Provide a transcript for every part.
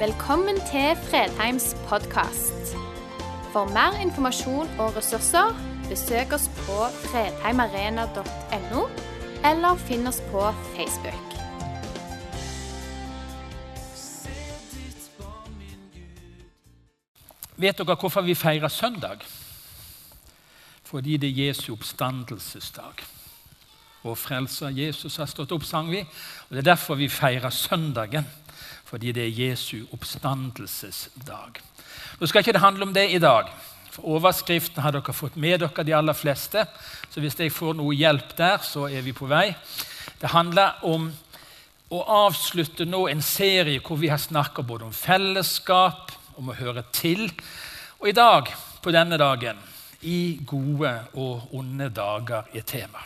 Velkommen til Fredheims podkast. For mer informasjon og ressurser, besøk oss på fredheimarena.no, eller finn oss på Facebook. Vet dere hvorfor vi feirer søndag? Fordi det er Jesu oppstandelsesdag. Vår frelser Jesus har stått opp, sang vi. Og Det er derfor vi feirer søndagen. Fordi det er Jesu oppstandelsesdag. Nå skal ikke det handle om det i dag. For Overskriften har dere fått med dere, de aller fleste. Så hvis jeg får noe hjelp der, så er vi på vei. Det handler om å avslutte nå en serie hvor vi har snakka både om fellesskap, om å høre til. Og i dag, på denne dagen, i gode og onde dager er tema.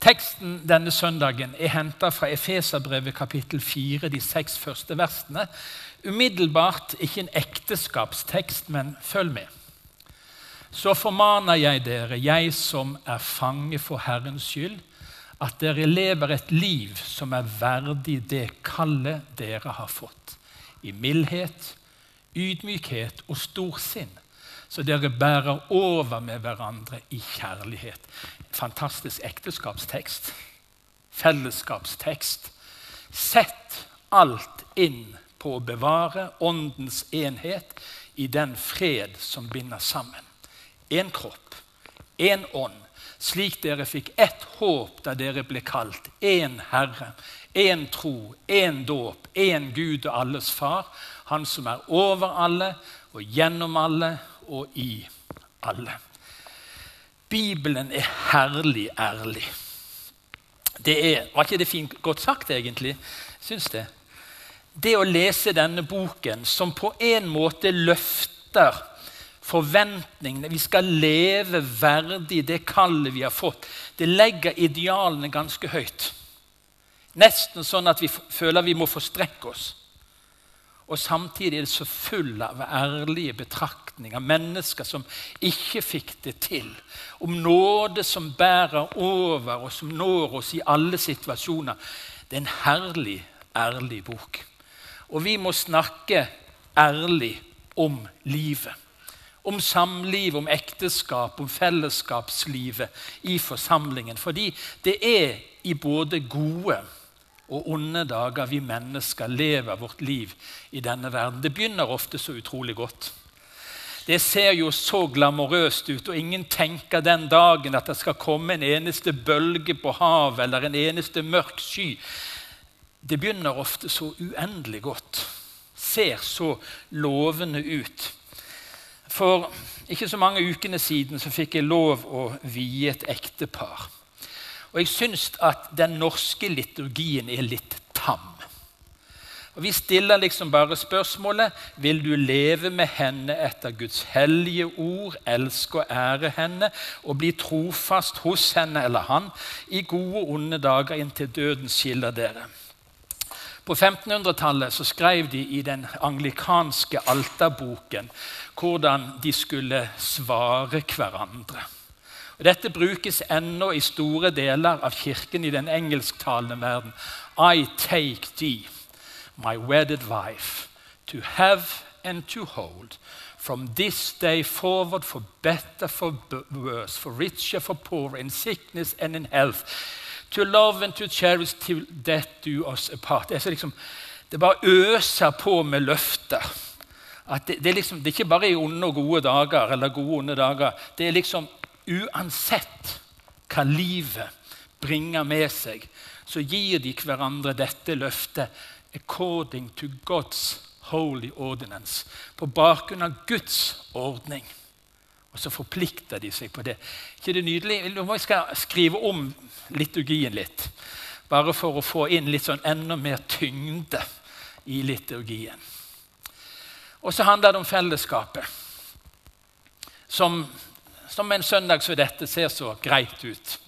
Teksten denne søndagen er henta fra Efeserbrevet kapittel 4, de seks første versene. Umiddelbart ikke en ekteskapstekst, men følg med. Så formaner jeg dere, jeg som er fange for Herrens skyld, at dere lever et liv som er verdig det kallet dere har fått, i mildhet, ydmykhet og storsinn, så dere bærer over med hverandre i kjærlighet. Fantastisk ekteskapstekst. Fellesskapstekst. Sett alt inn på å bevare åndens enhet i den fred som binder sammen. Én kropp, én ånd, slik dere fikk ett håp da dere ble kalt. Én Herre, én tro, én dåp, én Gud og alles Far. Han som er over alle og gjennom alle og i alle. Bibelen er herlig ærlig. Det er, Var ikke det fint godt sagt, egentlig? Syns det. Det å lese denne boken, som på en måte løfter forventningene Vi skal leve verdig det kallet vi har fått. Det legger idealene ganske høyt. Nesten sånn at vi føler vi må forstrekke oss. Og samtidig er det så full av ærlige betraktninger. Mennesker som ikke fikk det til. Om nåde som bærer over, og som når oss i alle situasjoner. Det er en herlig, ærlig bok. Og vi må snakke ærlig om livet. Om samliv, om ekteskap, om fellesskapslivet i forsamlingen. Fordi det er i både gode og onde dager vi mennesker lever vårt liv i denne verden. Det begynner ofte så utrolig godt. Det ser jo så glamorøst ut, og ingen tenker den dagen at det skal komme en eneste bølge på havet eller en eneste mørk sky. Det begynner ofte så uendelig godt. Ser så lovende ut. For ikke så mange ukene siden så fikk jeg lov å vie et ektepar. Og jeg syns at den norske liturgien er litt tam. Og Vi stiller liksom bare spørsmålet vil du leve med henne etter Guds hellige ord, elske og ære henne og bli trofast hos henne eller han i gode og onde dager inntil døden skiller dere. På 1500-tallet så skrev de i den anglikanske alterboken hvordan de skulle svare hverandre. Dette brukes ennå i store deler av kirken i den engelsktalende verden. I take thee, my wedded wife, to have and to hold. From this day forward, for better, for worse, for richer, for poorer, in sickness and in health. To love and to cherish till death do us apart. Det, er liksom, det bare øser på med løfter. Det, det, er liksom, det, er ikke bare i onde og gode dager, eller gode og onde dager. Det er liksom uansett hva livet bringer med seg, så gir de hverandre dette løftet according to God's holy ordinance. På bakgrunn av Guds ordning. Og så forplikter de seg på det. ikke det nydelig? Jeg skal skrive om liturgien litt. Bare for å få inn litt sånn enda mer tyngde i liturgien. Og så handler det om fellesskapet. Som som en søndag som dette ser så greit ut.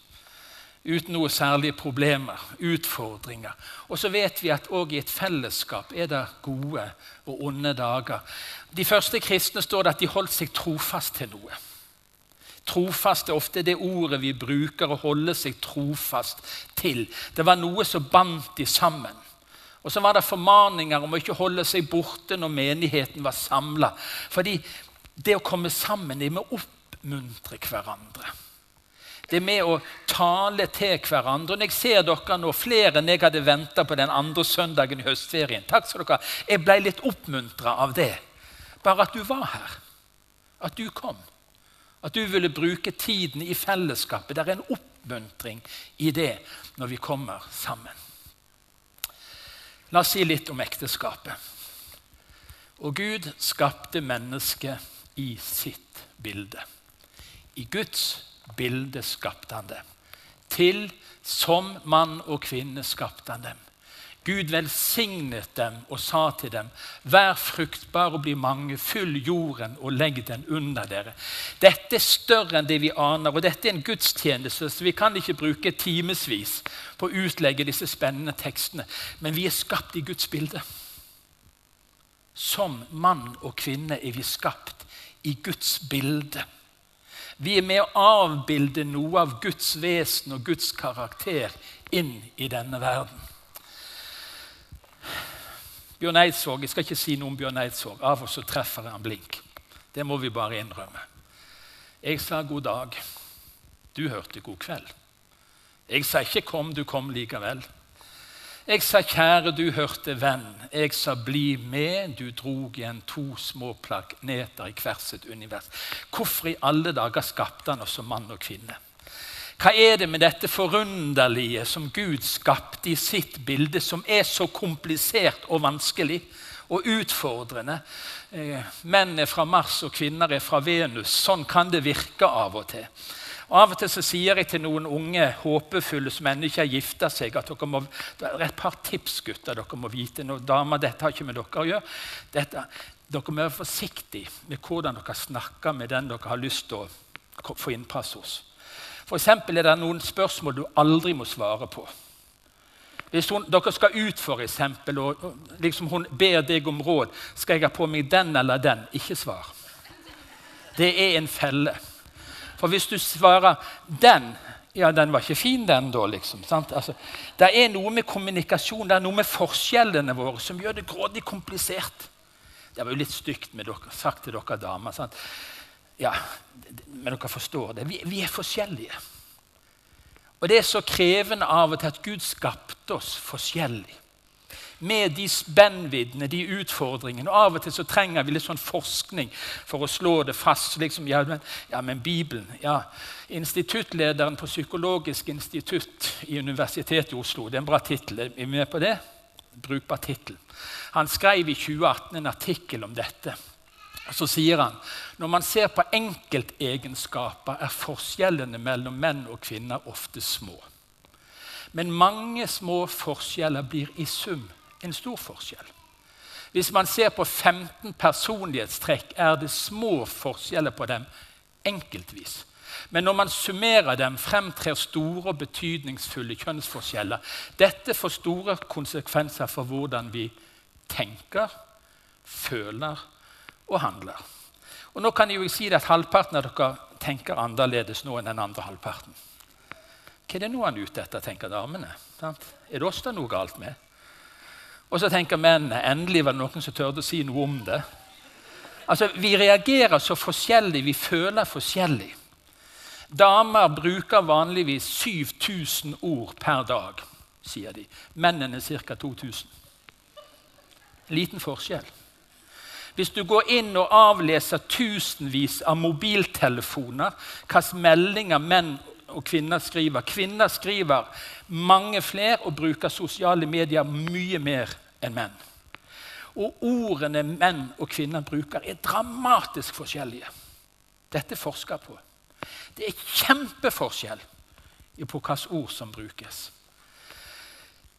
Uten noe særlige problemer, utfordringer. Og så vet vi at òg i et fellesskap er det gode og onde dager. De første kristne står det at de holdt seg trofast til noe. Trofast er ofte det ordet vi bruker å holde seg trofast til. Det var noe som bandt de sammen. Og så var det formaninger om å ikke holde seg borte når menigheten var samla. Fordi det å komme sammen det med å oppmuntre hverandre. Det med å tale til hverandre. Når jeg ser dere nå, flere enn jeg hadde venta på den andre søndagen i høstferien Takk skal dere Jeg ble litt oppmuntra av det. Bare at du var her. At du kom. At du ville bruke tiden i fellesskapet. Det er en oppmuntring i det når vi kommer sammen. La oss si litt om ekteskapet. Og Gud skapte mennesket i sitt bilde. I Guds bilde skapte han dem. Til som mann og kvinne skapte han dem. Gud velsignet dem og sa til dem, vær fruktbar og bli mange, fyll jorden og legg den under dere. Dette er større enn det vi aner, og dette er en gudstjeneste, så vi kan ikke bruke timevis på å utlegge disse spennende tekstene. Men vi er skapt i Guds bilde. Som mann og kvinne er vi skapt i Guds bilde. Vi er med å avbilde noe av Guds vesen og Guds karakter inn i denne verden. Bjørn Eidsvåg, Jeg skal ikke si noe om Bjørn Eidsvåg. Av og så treffer jeg han blink. Det må vi bare innrømme. Jeg sa god dag. Du hørte god kveld. Jeg sa ikke 'kom, du kom likevel'. Jeg sa 'kjære, du hørte venn'. Jeg sa 'bli med', du drog igjen to små planeter i hvert sitt univers. Hvorfor i alle dager skapte han oss som mann og kvinne? Hva er det med dette forunderlige som Gud skapte i sitt bilde, som er så komplisert og vanskelig og utfordrende? Eh, menn er fra Mars, og kvinner er fra Venus. Sånn kan det virke av og til. Av og til så sier jeg til noen unge håpefulle som ennå ikke har gifta seg, at dere må, det er et par tips gutter dere må vite. Nå, damer, dette har ikke med dere å gjøre. Dette, dere må være forsiktige med hvordan dere snakker med den dere har lyst til å få innpass hos. F.eks. er det noen spørsmål du aldri må svare på. Hvis hun, dere skal ut, for eksempel, og liksom hun ber deg om råd skal jeg ha på meg den eller den, ikke svar. Det er en felle. For hvis du svarer 'den', ja, den var ikke fin, den, da. liksom. Altså, det er noe med kommunikasjon, det er noe med forskjellene våre som gjør det grådig komplisert. Det var jo litt stygt dere, sagt til dere damer. Sant? Ja, Men dere forstår det. Vi, vi, er forskjellige. Og det er så krevende av og til at Gud skapte oss forskjellig. Med de spennviddene, de utfordringene. Og Av og til så trenger vi litt sånn forskning for å slå det fast. Liksom, ja, men, ja, men Bibelen ja. Instituttlederen på Psykologisk institutt i Universitetet i Oslo det er en bra tittel. Er vi med på det? Brukbar tittel. Han skrev i 2018 en artikkel om dette. Så sier han når man ser på enkeltegenskaper, er forskjellene mellom menn og kvinner ofte små. Men mange små forskjeller blir i sum en stor forskjell. Hvis man ser på 15 personlighetstrekk, er det små forskjeller på dem enkeltvis. Men når man summerer dem, fremtrer store og betydningsfulle kjønnsforskjeller. Dette får store konsekvenser for hvordan vi tenker, føler og handler. Og nå kan jeg jo si at Halvparten av dere tenker annerledes nå enn den andre halvparten. Hva er det nå han er ute etter, tenker damene. Sant? Er det oss det er noe galt med? Og så tenker mennene endelig var det noen som tørde å si noe om det. Altså, Vi reagerer så forskjellig, vi føler forskjellig. Damer bruker vanligvis 7000 ord per dag, sier de. Mennene ca. 2000. Liten forskjell. Hvis du går inn og avleser tusenvis av mobiltelefoner, hvilke meldinger menn og kvinner skriver Kvinner skriver mange flere og bruker sosiale medier mye mer enn menn. Og ordene menn og kvinner bruker, er dramatisk forskjellige. Dette er forska på. Det er kjempeforskjell på hvilke ord som brukes.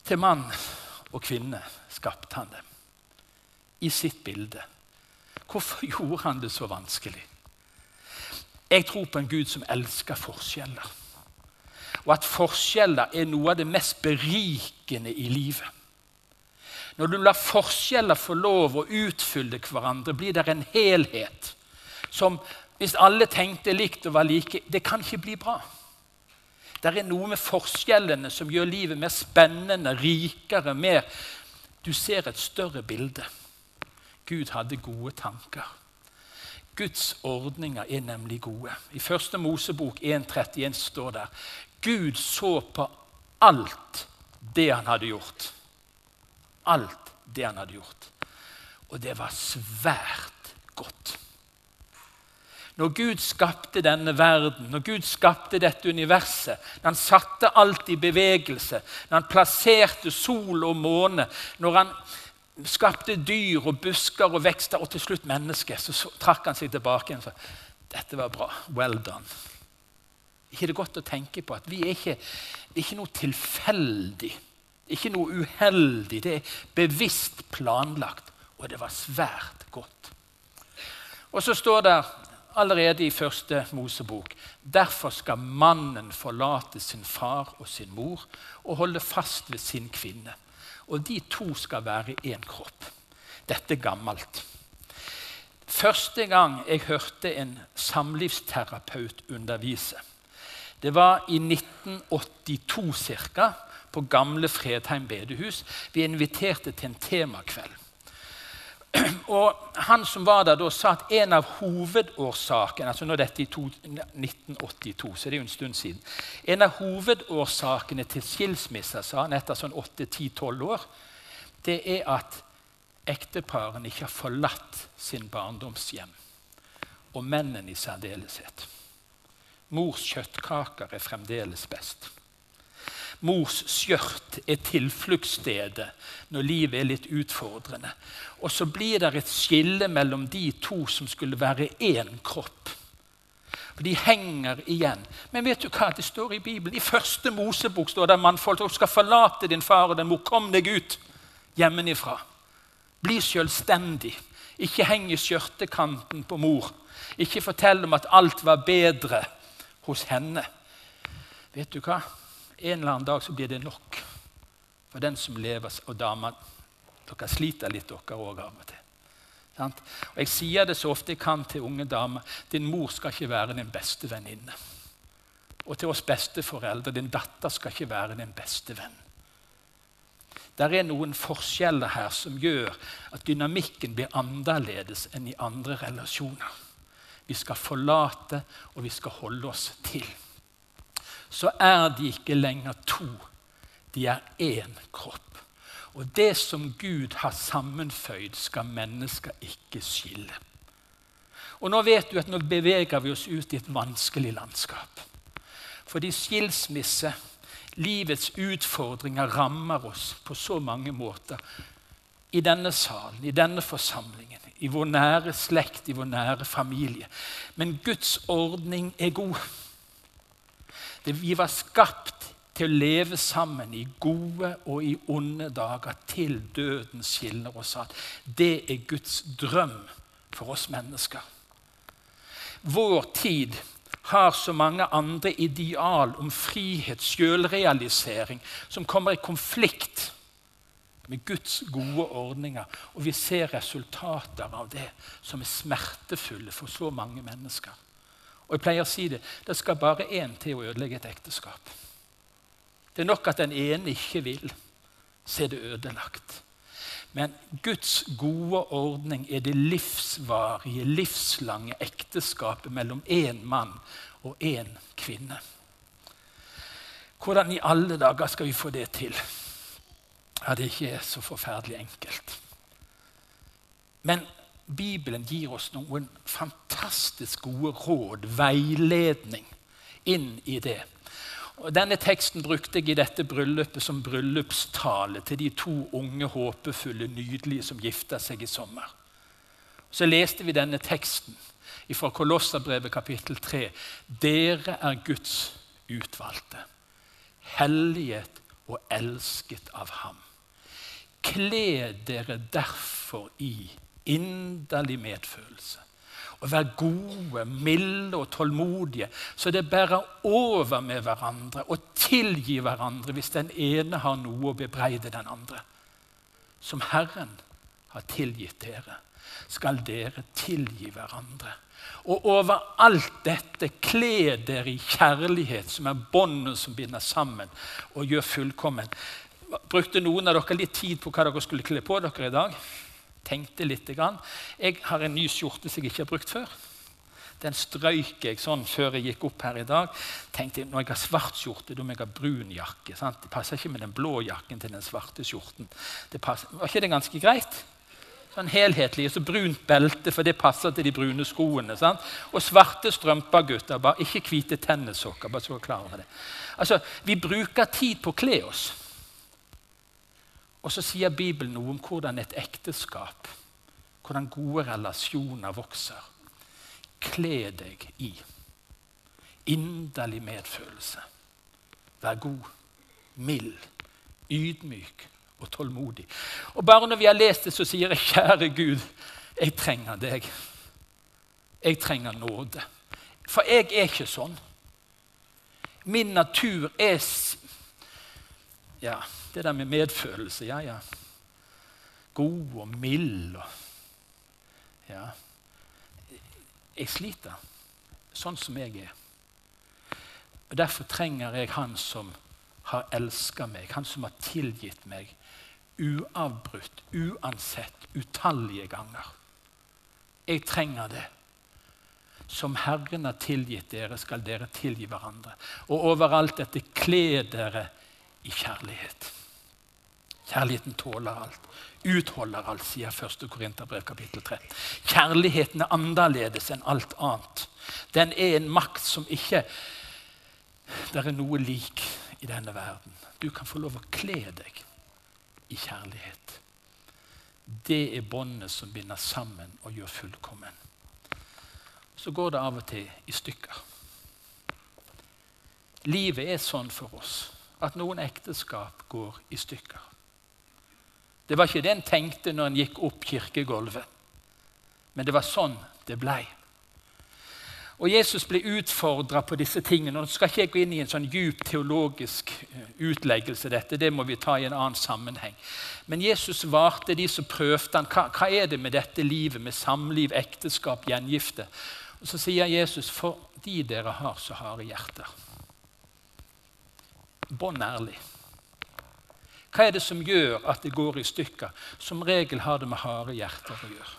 Til mann og kvinne skapte han det i sitt bilde. Hvorfor gjorde han det så vanskelig? Jeg tror på en Gud som elsker forskjeller. Og at forskjeller er noe av det mest berikende i livet. Når du lar forskjeller få lov å utfylle hverandre, blir det en helhet som Hvis alle tenkte likt og var like Det kan ikke bli bra. Det er noe med forskjellene som gjør livet mer spennende, rikere, mer Du ser et større bilde. Gud hadde gode tanker. Guds ordninger er nemlig gode. I første Mosebok 1.31 står det Gud så på alt det han hadde gjort. Alt det han hadde gjort. Og det var svært godt. Når Gud skapte denne verden, når Gud skapte dette universet, når han satte alt i bevegelse, når han plasserte sol og måne, når han skapte dyr og busker og vekster og til slutt mennesker, så, trakk han seg tilbake igjen og sa dette var bra. Well done. Ikke det godt å tenke på at vi er ikke, det er ikke noe tilfeldig, ikke noe uheldig. Det er bevisst planlagt, og det var svært godt. Og så står det allerede i første Mosebok derfor skal mannen forlate sin far og sin mor og holde fast ved sin kvinne. Og de to skal være én kropp. Dette er gammelt. Første gang jeg hørte en samlivsterapeut undervise, det var i 1982 ca. på gamle Fredheim bedehus. Vi inviterte til en temakveld. Og Han som var der da, sa at en av hovedårsakene altså nå dette i 1982, så det er jo en stund siden, en av hovedårsakene til skilsmisser sa han etter sånn 8-10-12 år, det er at ekteparene ikke har forlatt sin barndomshjem. Og mennene i særdeleshet. Mors kjøttkaker er fremdeles best. Mors skjørt er tilfluktsstedet når livet er litt utfordrende. Og så blir det et skille mellom de to som skulle være én kropp. For De henger igjen. Men vet du hva det står i Bibelen? I første Mosebok står det at mannfolk skal forlate din far og din mor. Kom deg ut hjemmefra. Bli selvstendig. Ikke heng i skjørtekanten på mor. Ikke fortell om at alt var bedre hos henne. Vet du hva? En eller annen dag så blir det nok for den som lever. Og damer, dere sliter litt, dere òg, av og til. Og Jeg sier det så ofte jeg kan til unge damer. Din mor skal ikke være din beste venninne. Og til oss besteforeldre din datter skal ikke være din beste venn. Der er noen forskjeller her som gjør at dynamikken blir annerledes enn i andre relasjoner. Vi skal forlate, og vi skal holde oss til så er de ikke lenger to. De er én kropp. Og det som Gud har sammenføyd, skal mennesker ikke skille. Og Nå vet du at nå beveger vi oss ut i et vanskelig landskap. Fordi skilsmisse, livets utfordringer, rammer oss på så mange måter. I denne salen, i denne forsamlingen, i vår nære slekt, i vår nære familie. Men Guds ordning er god. Vi var skapt til å leve sammen i gode og i onde dager til døden skiller oss ad. Det er Guds drøm for oss mennesker. Vår tid har så mange andre ideal om frihet, selvrealisering, som kommer i konflikt med Guds gode ordninger. Og vi ser resultater av det som er smertefulle for så mange mennesker. Og jeg pleier å si det det skal bare én til å ødelegge et ekteskap. Det er nok at den ene ikke vil. så er det ødelagt. Men Guds gode ordning er det livsvarige, livslange ekteskapet mellom én mann og én kvinne. Hvordan i alle dager skal vi få det til? Ja, Det ikke er så forferdelig enkelt. Men Bibelen gir oss noen fantastisk gode råd, veiledning, inn i det. Og denne teksten brukte jeg i dette bryllupet som bryllupstale til de to unge, håpefulle, nydelige som gifta seg i sommer. Så leste vi denne teksten fra Kolosserbrevet kapittel 3. Dere er Guds utvalgte, helliget og elsket av ham. Kle dere derfor i inderlig medfølelse. Og vær gode, milde og tålmodige, så det bærer over med hverandre og tilgi hverandre hvis den ene har noe å bebreide den andre. Som Herren har tilgitt dere, skal dere tilgi hverandre. Og over alt dette kle dere i kjærlighet, som er båndet som binder sammen og gjør fullkommen. Brukte noen av dere litt tid på hva dere skulle kle på dere i dag. Tenkte litt. Jeg har en ny skjorte som jeg ikke har brukt før. Den strøyk jeg sånn før jeg gikk opp her i dag. tenkte jeg, Når jeg har svart skjorte, da må jeg ha brun jakke. Sant? Det passer ikke med den blå jakken til den svarte skjorten. Var ikke det ganske greit? Sånn helhetlig. Og Så brunt belte, for det passer til de brune skoene. Sant? Og svarte strømper, gutter. bare Ikke hvite tennissokker. bare så klar over det. Altså, Vi bruker tid på å kle oss. Og så sier Bibelen noe om hvordan et ekteskap, hvordan gode relasjoner vokser. Kle deg i inderlig medfølelse. Vær god, mild, ydmyk og tålmodig. Og Bare når vi har lest det, så sier jeg, kjære Gud, jeg trenger deg. Jeg trenger nåde. For jeg er ikke sånn. Min natur er Ja, det der med medfølelse. Ja, ja. God og mild og Ja. Jeg sliter sånn som jeg er. Og Derfor trenger jeg Han som har elska meg, Han som har tilgitt meg uavbrutt, uansett, utallige ganger. Jeg trenger det. Som Herren har tilgitt dere, skal dere tilgi hverandre. Og overalt dette kle dere i kjærlighet. Kjærligheten tåler alt, utholder alt, sier 1. Korinterbrev kapittel 3. Kjærligheten er annerledes enn alt annet. Den er en makt som ikke Det er noe lik i denne verden. Du kan få lov å kle deg i kjærlighet. Det er båndet som binder sammen og gjør fullkommen. Så går det av og til i stykker. Livet er sånn for oss at noen ekteskap går i stykker. Det var ikke det en tenkte når en gikk opp kirkegulvet, men det var sånn det blei. Og Jesus ble utfordra på disse tingene. og Nå skal ikke jeg gå inn i en sånn djup teologisk eh, utleggelse. dette, Det må vi ta i en annen sammenheng. Men Jesus varte de som prøvde han, hva, hva er det med dette livet, med samliv, ekteskap, gjengifte? Og Så sier Jesus, fordi dere har så harde hjerter. Bånn ærlig. Hva er det som gjør at det går i stykker? Som regel har det med harde hjerter å gjøre.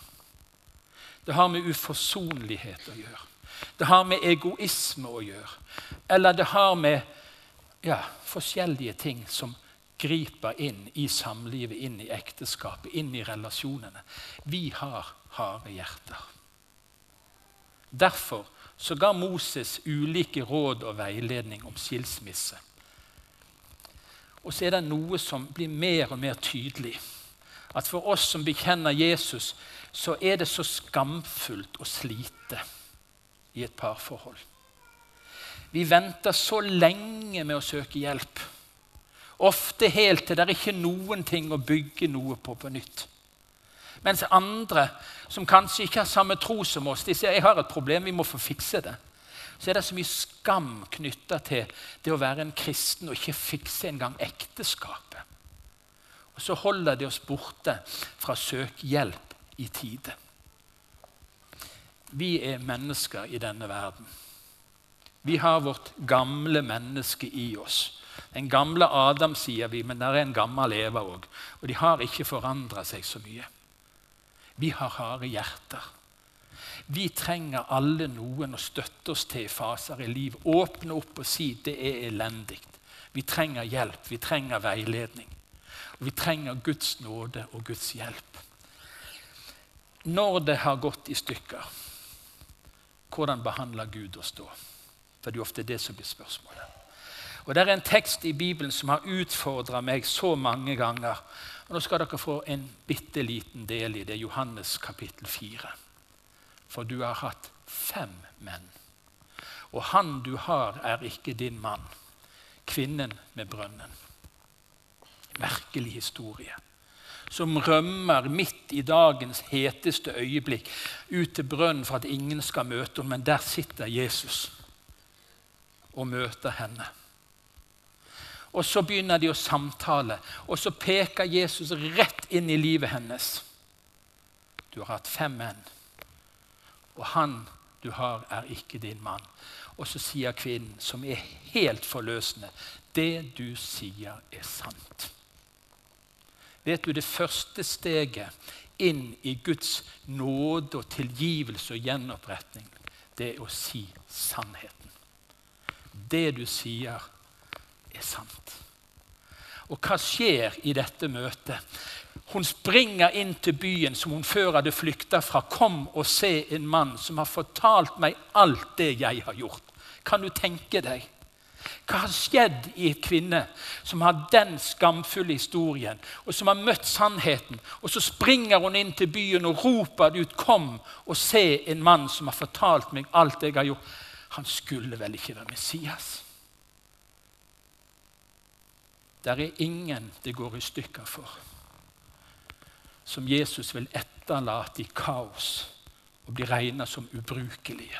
Det har med uforsonlighet å gjøre. Det har med egoisme å gjøre. Eller det har med ja, forskjellige ting som griper inn i samlivet, inn i ekteskapet, inn i relasjonene. Vi har harde hjerter. Derfor så ga Moses ulike råd og veiledning om skilsmisse. Og så er det noe som blir mer og mer tydelig. At for oss som bekjenner Jesus, så er det så skamfullt å slite i et parforhold. Vi venter så lenge med å søke hjelp. Ofte helt til det er ikke noen ting å bygge noe på på nytt. Mens andre, som kanskje ikke har samme tro som oss, de sier jeg har et problem, vi må få fikse det. Så er det så mye skam knytta til det å være en kristen og ikke fikse engang ekteskapet. Og så holder det oss borte fra å søke hjelp i tide. Vi er mennesker i denne verden. Vi har vårt gamle menneske i oss. Den gamle Adam, sier vi, men der er en gammel Eva òg. Og de har ikke forandra seg så mye. Vi har harde hjerter. Vi trenger alle noen å støtte oss til i faser i livet. Åpne opp og si det er elendig. Vi trenger hjelp, vi trenger veiledning. Og vi trenger Guds nåde og Guds hjelp. Når det har gått i stykker, hvordan behandler Gud oss da? For det er ofte det som blir spørsmålet. Og Det er en tekst i Bibelen som har utfordra meg så mange ganger. Og Nå skal dere få en bitte liten del i det. Johannes kapittel 4. For du har hatt fem menn. Og han du har, er ikke din mann. Kvinnen med brønnen. Merkelig historie som rømmer midt i dagens heteste øyeblikk ut til brønnen for at ingen skal møte henne. Men der sitter Jesus og møter henne. Og Så begynner de å samtale, og så peker Jesus rett inn i livet hennes. Du har hatt fem menn, og han du har, er ikke din mann. Og så sier kvinnen, som er helt forløsende, det du sier, er sant. Vet du, det første steget inn i Guds nåde og tilgivelse og gjenoppretning, det er å si sannheten. Det du sier, er sant. Og hva skjer i dette møtet? Hun springer inn til byen som hun før hadde flykta fra. 'Kom og se en mann som har fortalt meg alt det jeg har gjort.' Kan du tenke deg? Hva har skjedd i en kvinne som har den skamfulle historien, og som har møtt sannheten? Og så springer hun inn til byen og roper ut 'Kom og se en mann som har fortalt meg alt jeg har gjort'. Han skulle vel ikke være Messias? Der er ingen det går i stykker for, som Jesus vil etterlate i kaos og bli regna som ubrukelige.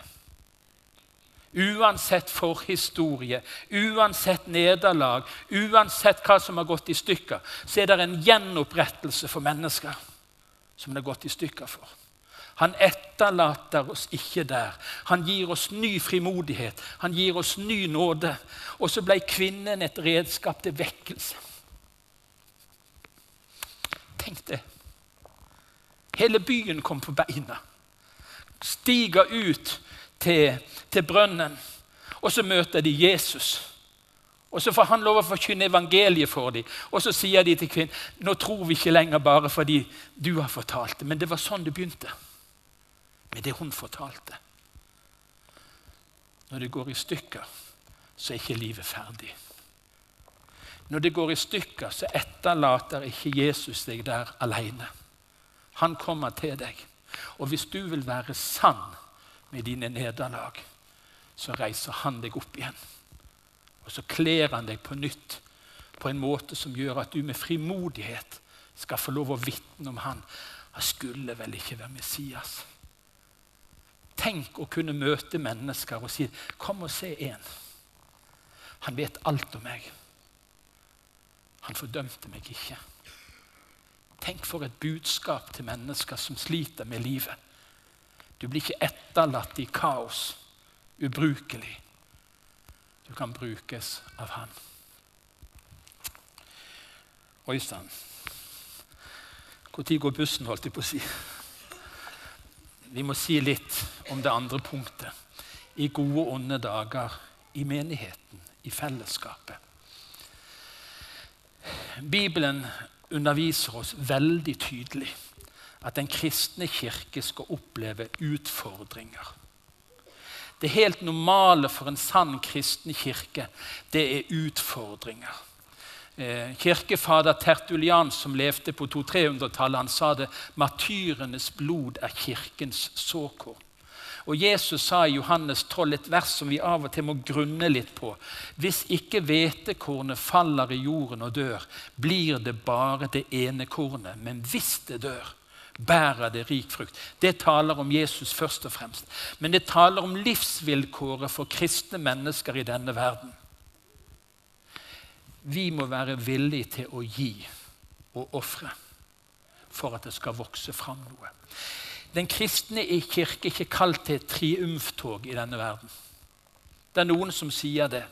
Uansett forhistorie, uansett nederlag, uansett hva som har gått i stykker, så er det en gjenopprettelse for mennesker som det har gått i stykker for. Han etterlater oss ikke der. Han gir oss ny frimodighet, han gir oss ny nåde. Og så ble kvinnen et redskap til vekkelse. Tenk det. Hele byen kom på beina. Stiger ut til, til brønnen. Og så møter de Jesus. Og Så får han lov å forkynne evangeliet for dem. Og så sier de til kvinnen nå tror vi ikke lenger bare fordi du har fortalt det. Men det var sånn det begynte. Med det hun fortalte. Når det går i stykker, så er ikke livet ferdig. Når det går i stykker, så etterlater ikke Jesus deg der alene. Han kommer til deg. Og hvis du vil være sann med dine nederlag, så reiser han deg opp igjen. Og så kler han deg på nytt på en måte som gjør at du med frimodighet skal få lov å vitne om han. Han skulle vel ikke være Messias. Tenk å kunne møte mennesker og si 'Kom og se en'. Han vet alt om meg. Han fordømte meg ikke. Tenk for et budskap til mennesker som sliter med livet. Du blir ikke etterlatt i kaos, ubrukelig. Du kan brukes av Han. Øystein, når går bussen, holdt jeg på å si? Vi må si litt om det andre punktet. I gode, og onde dager i menigheten, i fellesskapet. Bibelen underviser oss veldig tydelig at den kristne kirke skal oppleve utfordringer. Det helt normale for en sann kristen kirke, det er utfordringer. Eh, kirkefader Tertulian, som levde på 200-300-tallet, han sa det martyrenes blod er kirkens såkorn. Og Jesus sa i Johannes 12 et vers som vi av og til må grunne litt på. Hvis ikke hvetekornet faller i jorden og dør, blir det bare det ene kornet. Men hvis det dør, bærer det rik frukt. Det taler om Jesus først og fremst. Men det taler om livsvilkåret for kristne mennesker i denne verden. Vi må være villige til å gi og ofre for at det skal vokse fram noe. Den kristne i kirke er ikke kalt til et triumftog i denne verden. Det er noen som sier det.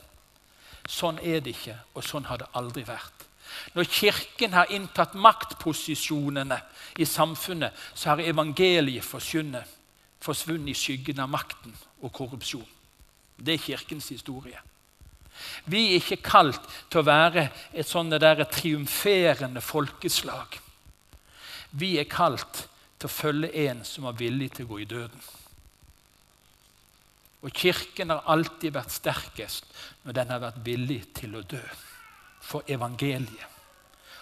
Sånn er det ikke, og sånn har det aldri vært. Når Kirken har inntatt maktposisjonene i samfunnet, så har evangeliet forsvunnet i skyggen av makten og korrupsjon. Det er Kirkens historie. Vi er ikke kalt til å være et sånne der triumferende folkeslag. Vi er kalt til å følge en som var villig til å gå i døden. Og Kirken har alltid vært sterkest når den har vært villig til å dø for evangeliet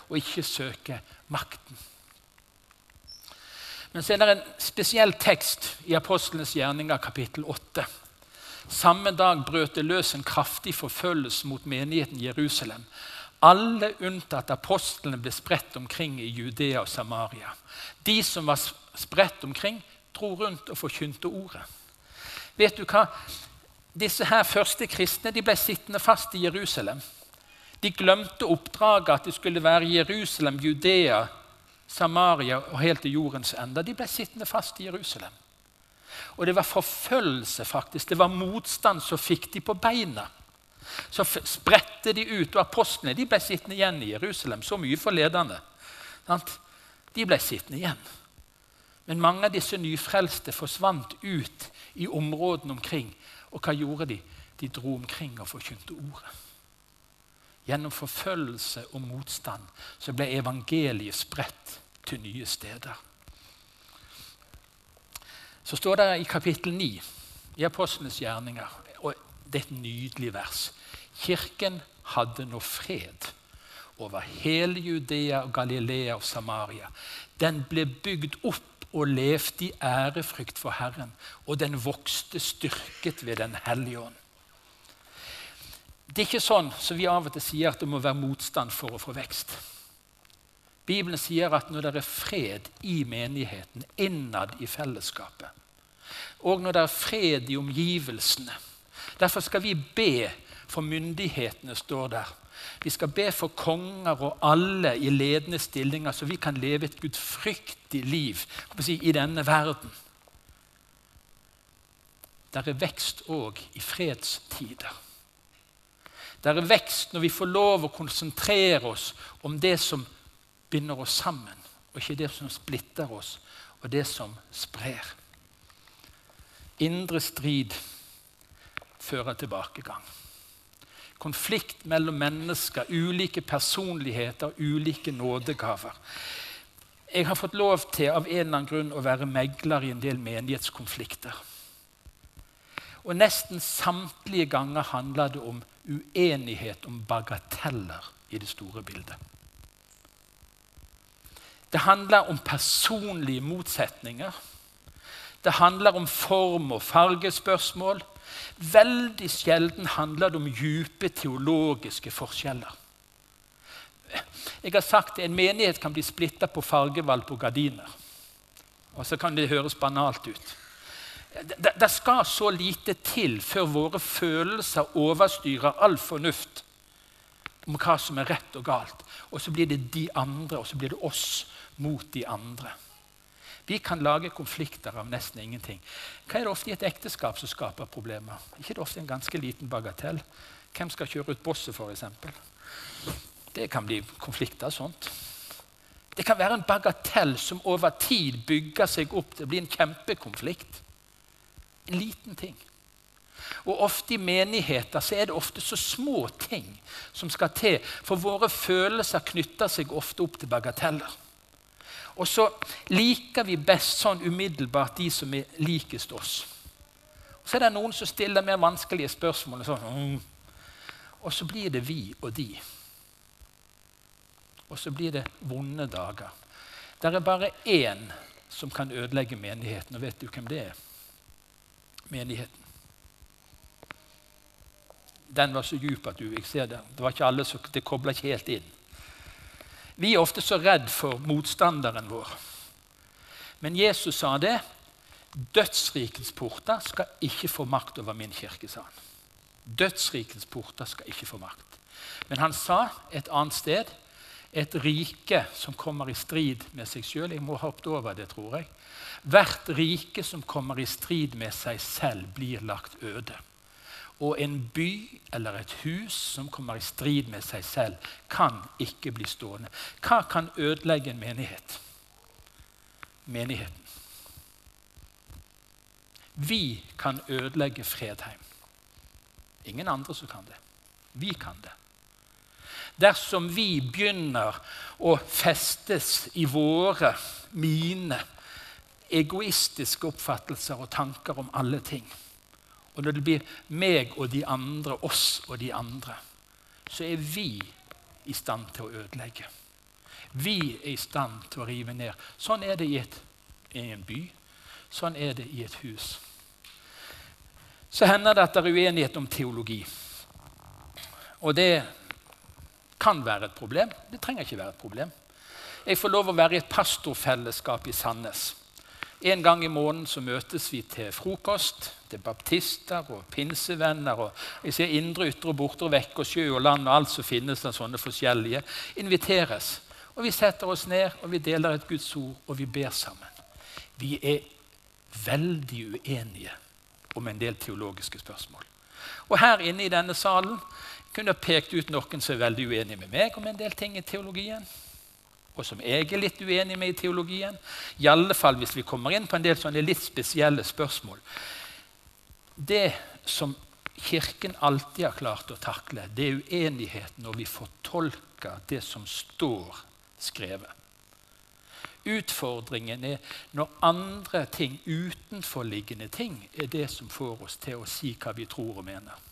og ikke søke makten. Men så er det en spesiell tekst i Apostlenes gjerninger, kapittel 8. Samme dag brøt det løs en kraftig forfølgelse mot menigheten Jerusalem. Alle unntatt apostlene ble spredt omkring i Judea og Samaria. De som var spredt omkring, dro rundt og forkynte ordet. Vet du hva? Disse her første kristne de ble sittende fast i Jerusalem. De glemte oppdraget at de skulle være Jerusalem, Judea, Samaria og helt til jordens ende. De ble sittende fast i Jerusalem. Og det var forfølgelse, faktisk. Det var motstand som fikk de på beina. Så spredte de ut, og apostlene de ble sittende igjen i Jerusalem. Så mye forledende. De ble sittende igjen. Men mange av disse nyfrelste forsvant ut i områdene omkring. Og hva gjorde de? De dro omkring og forkynte ordet. Gjennom forfølgelse og motstand så ble evangeliet spredt til nye steder. Så står det i kapittel 9 i Apostlenes gjerninger, og det er et nydelig vers Kirken hadde nå fred over hele Judea, Galilea og Samaria. Den ble bygd opp og levde i ærefrykt for Herren, og den vokste styrket ved Den hellige ånd. Det er ikke sånn som vi av og til sier at det må være motstand for å få vekst. Bibelen sier at når det er fred i menigheten, innad i fellesskapet, og når det er fred i omgivelsene Derfor skal vi be for myndighetene, står der. Vi skal be for konger og alle i ledende stillinger, så vi kan leve et gudfryktig liv si, i denne verden. Der er vekst òg i fredstider. Der er vekst når vi får lov å konsentrere oss om det som binder oss sammen, og ikke det som splitter oss, og det som sprer. Indre strid fører tilbakegang. Konflikt mellom mennesker, ulike personligheter, ulike nådegaver. Jeg har fått lov til av en eller annen grunn å være megler i en del menighetskonflikter. Og Nesten samtlige ganger handler det om uenighet om bagateller i det store bildet. Det handler om personlige motsetninger. Det handler om form- og fargespørsmål. Veldig sjelden handler det om dype teologiske forskjeller. Jeg har sagt at En menighet kan bli splitta på fargevalg på gardiner. Og så kan det høres banalt ut. Det, det skal så lite til før våre følelser overstyrer all fornuft om hva som er rett og galt. Og så blir det de andre, og så blir det oss mot de andre. Vi kan lage konflikter av nesten ingenting. Hva er det ofte i et ekteskap som skaper problemer? Ikke det ofte en ganske liten bagatell? Hvem skal kjøre ut bosset, f.eks.? Det kan bli konflikter av sånt. Det kan være en bagatell som over tid bygger seg opp til å bli en kjempekonflikt. En liten ting. Og ofte i menigheter så er det ofte så små ting som skal til. For våre følelser knytter seg ofte opp til bagateller. Og så liker vi best sånn umiddelbart de som er likest oss. Og så er det noen som stiller mer vanskelige spørsmål. Sånn, mm. Og så blir det vi og de. Og så blir det vonde dager. Det er bare én som kan ødelegge menigheten. Og vet du hvem det er? Menigheten. Den var så djup at du ikke ser det. Det var ikke alle som, det kobla ikke helt inn. Vi er ofte så redd for motstanderen vår. Men Jesus sa det. Dødsrikets porter skal ikke få makt over min kirke, sa han. Dødsrikets porter skal ikke få makt. Men han sa et annet sted et rike som kommer i strid med seg sjøl. Jeg må ha hoppet over det, tror jeg. Hvert rike som kommer i strid med seg selv, blir lagt øde. Og en by eller et hus som kommer i strid med seg selv, kan ikke bli stående. Hva kan ødelegge en menighet? Menigheten. Vi kan ødelegge Fredheim. Ingen andre som kan det. Vi kan det. Dersom vi begynner å festes i våre, mine, egoistiske oppfattelser og tanker om alle ting og når det blir meg og de andre, oss og de andre, så er vi i stand til å ødelegge. Vi er i stand til å rive ned. Sånn er det i, et, i en by. Sånn er det i et hus. Så hender det at det er uenighet om teologi. Og det kan være et problem. Det trenger ikke være et problem. Jeg får lov å være i et pastorfellesskap i Sandnes. En gang i måneden så møtes vi til frokost. til baptister og pinsevenner. og jeg ser Indre, ytre, og vekk og sjø og land og alt som finnes av sånne forskjellige. Inviteres. Og Vi setter oss ned og vi deler et Guds ord og vi ber sammen. Vi er veldig uenige om en del teologiske spørsmål. Og her inne i denne salen kunne jeg pekt ut noen som er veldig uenige med meg om en del ting i teologien. Og som jeg er litt uenig med i teologien. I alle fall hvis vi kommer inn på en del sånne litt spesielle spørsmål. Det som Kirken alltid har klart å takle, det er uenigheten når vi fortolker det som står skrevet. Utfordringen er når andre ting, utenforliggende ting, er det som får oss til å si hva vi tror og mener.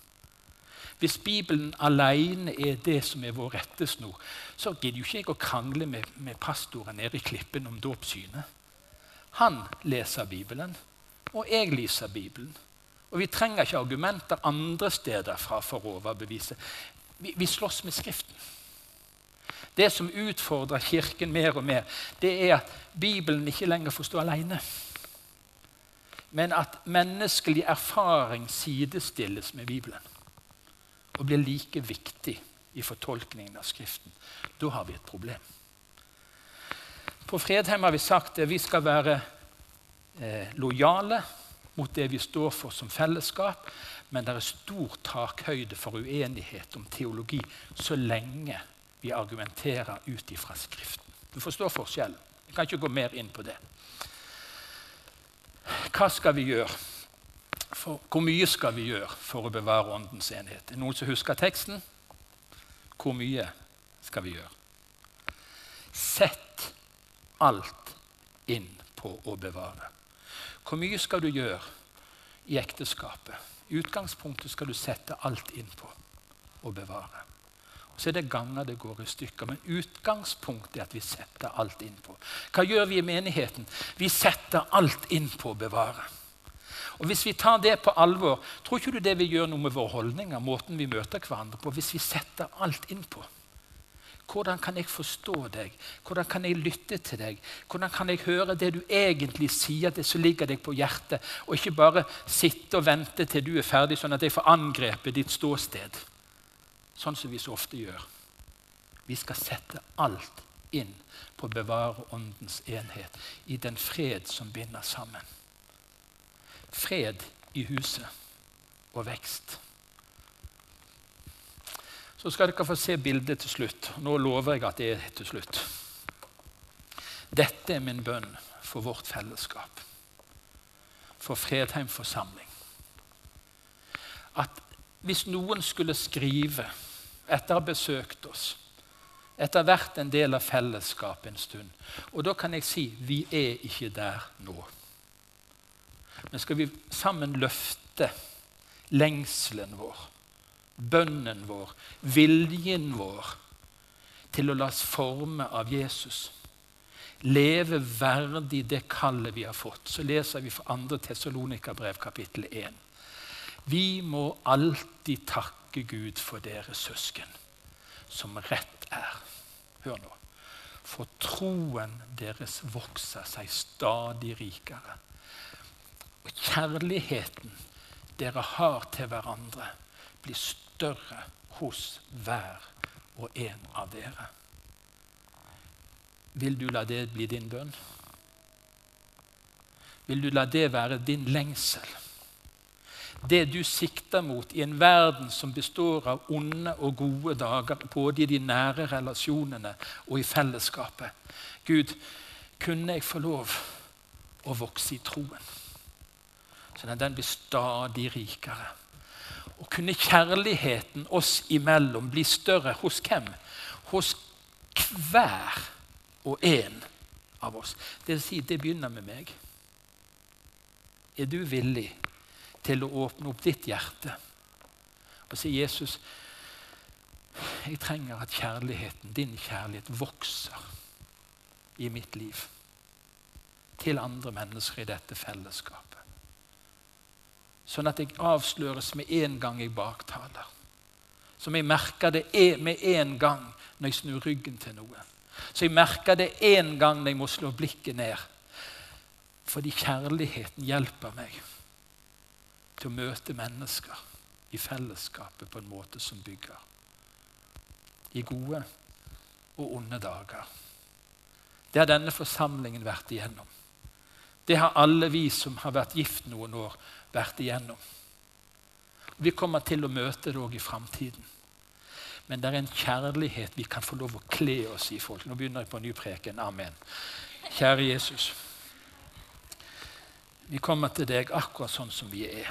Hvis Bibelen alene er det som er vår rettesnor, så gidder jo ikke jeg å krangle med, med pastoren nede i klippen om dåpssynet. Han leser Bibelen, og jeg leser Bibelen. Og Vi trenger ikke argumenter andre steder fra for å overbevise. Vi, vi slåss med Skriften. Det som utfordrer Kirken mer og mer, det er at Bibelen ikke lenger får stå alene. Men at menneskelig erfaring sidestilles med Bibelen og blir like viktig i fortolkningen av Skriften. Da har vi et problem. På Fredheim har vi sagt at vi skal være eh, lojale mot det vi står for som fellesskap, men det er stor takhøyde for uenighet om teologi så lenge vi argumenterer ut ifra Skriften. Du forstår forskjellen. Jeg kan ikke gå mer inn på det. Hva skal vi gjøre? For, hvor mye skal vi gjøre for å bevare åndens enhet? Er noen som husker teksten? Hvor mye skal vi gjøre? Sett alt inn på å bevare. Hvor mye skal du gjøre i ekteskapet? I utgangspunktet skal du sette alt inn på å bevare. Og så er det ganger det går i stykker. Men utgangspunktet er at vi setter alt inn på. Hva gjør vi i menigheten? Vi setter alt inn på å bevare. Og Hvis vi tar det på alvor, tror ikke du det vil gjøre noe med våre holdninger? måten vi møter hverandre på, Hvis vi setter alt inn på? Hvordan kan jeg forstå deg? Hvordan kan jeg lytte til deg? Hvordan kan jeg høre det du egentlig sier, det som ligger deg på hjertet, og ikke bare sitte og vente til du er ferdig, sånn at jeg får angrepet ditt ståsted? Sånn som vi så ofte gjør. Vi skal sette alt inn på å bevare åndens enhet i den fred som binder sammen fred i huset og vekst. Så skal dere få se bildet til slutt. Nå lover jeg at det er til slutt. Dette er min bønn for vårt fellesskap, for Fredheim forsamling. At hvis noen skulle skrive etter å ha besøkt oss, etter hvert en del av fellesskapet en stund Og da kan jeg si vi er ikke der nå. Men skal vi sammen løfte lengselen vår, bønnen vår, viljen vår til å la oss forme av Jesus, leve verdig det kallet vi har fått, så leser vi fra 2. Tessalonika-brev kapittel 1. Vi må alltid takke Gud for dere søsken, som rett er. Hør nå. For troen deres vokser seg stadig rikere og kjærligheten dere har til hverandre, blir større hos hver og en av dere. Vil du la det bli din bønn? Vil du la det være din lengsel? Det du sikter mot i en verden som består av onde og gode dager, både i de nære relasjonene og i fellesskapet. Gud, kunne jeg få lov å vokse i troen? Sånn at den blir stadig rikere. Og kunne kjærligheten oss imellom bli større hos hvem? Hos hver og en av oss. Det vil si, det begynner med meg. Er du villig til å åpne opp ditt hjerte og si, 'Jesus, jeg trenger at kjærligheten, din kjærlighet, vokser i mitt liv' til andre mennesker i dette fellesskapet. Sånn at jeg avsløres med en gang jeg baktaler. Som jeg merker det med en gang når jeg snur ryggen til noe. Så jeg merker det en gang når jeg må slå blikket ned. Fordi kjærligheten hjelper meg til å møte mennesker i fellesskapet på en måte som bygger. I gode og onde dager. Det har denne forsamlingen vært igjennom. Det har alle vi som har vært gift noen år, vært igjennom. Vi kommer til å møte det òg i framtiden. Men det er en kjærlighet vi kan få lov å kle oss i. folk. Nå begynner jeg på en ny preken. Amen. Kjære Jesus. Vi kommer til deg akkurat sånn som vi er.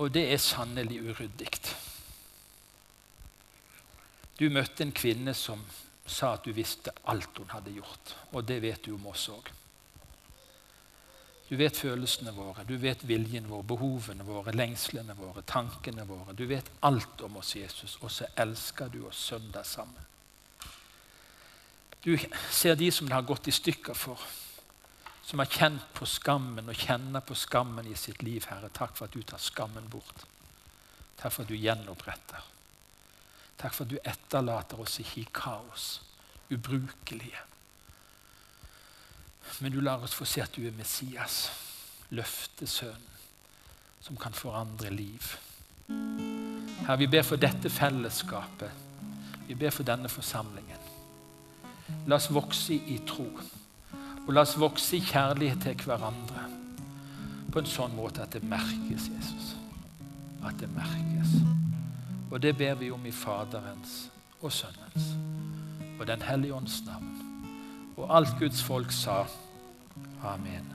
Og det er sannelig uryddig. Du møtte en kvinne som sa at du visste alt hun hadde gjort. Og det vet du om oss òg. Du vet følelsene våre, du vet viljen vår, behovene våre, lengslene våre, tankene våre. Du vet alt om oss, Jesus, og så elsker du oss søndag sammen. Du ser de som det har gått i stykker for, som har kjent på skammen og kjenner på skammen i sitt liv, Herre. Takk for at du tar skammen bort. Takk for at du gjenoppretter. Takk for at du etterlater oss ikke i kaos, ubrukelige. Men du lar oss få se at du er Messias, løftesønnen, som kan forandre liv. Herre, vi ber for dette fellesskapet. Vi ber for denne forsamlingen. La oss vokse i tro. Og la oss vokse i kjærlighet til hverandre på en sånn måte at det merkes, Jesus. At det merkes. Og det ber vi om i Faderens og Sønnens og Den hellige ånds navn. Og alt Guds folk sa Amen.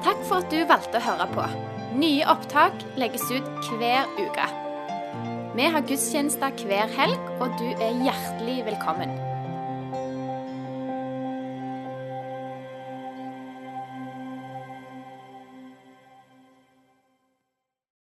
Takk for at du valgte å høre på. Nye opptak legges ut hver uke. Vi har gudstjenester hver helg, og du er hjertelig velkommen.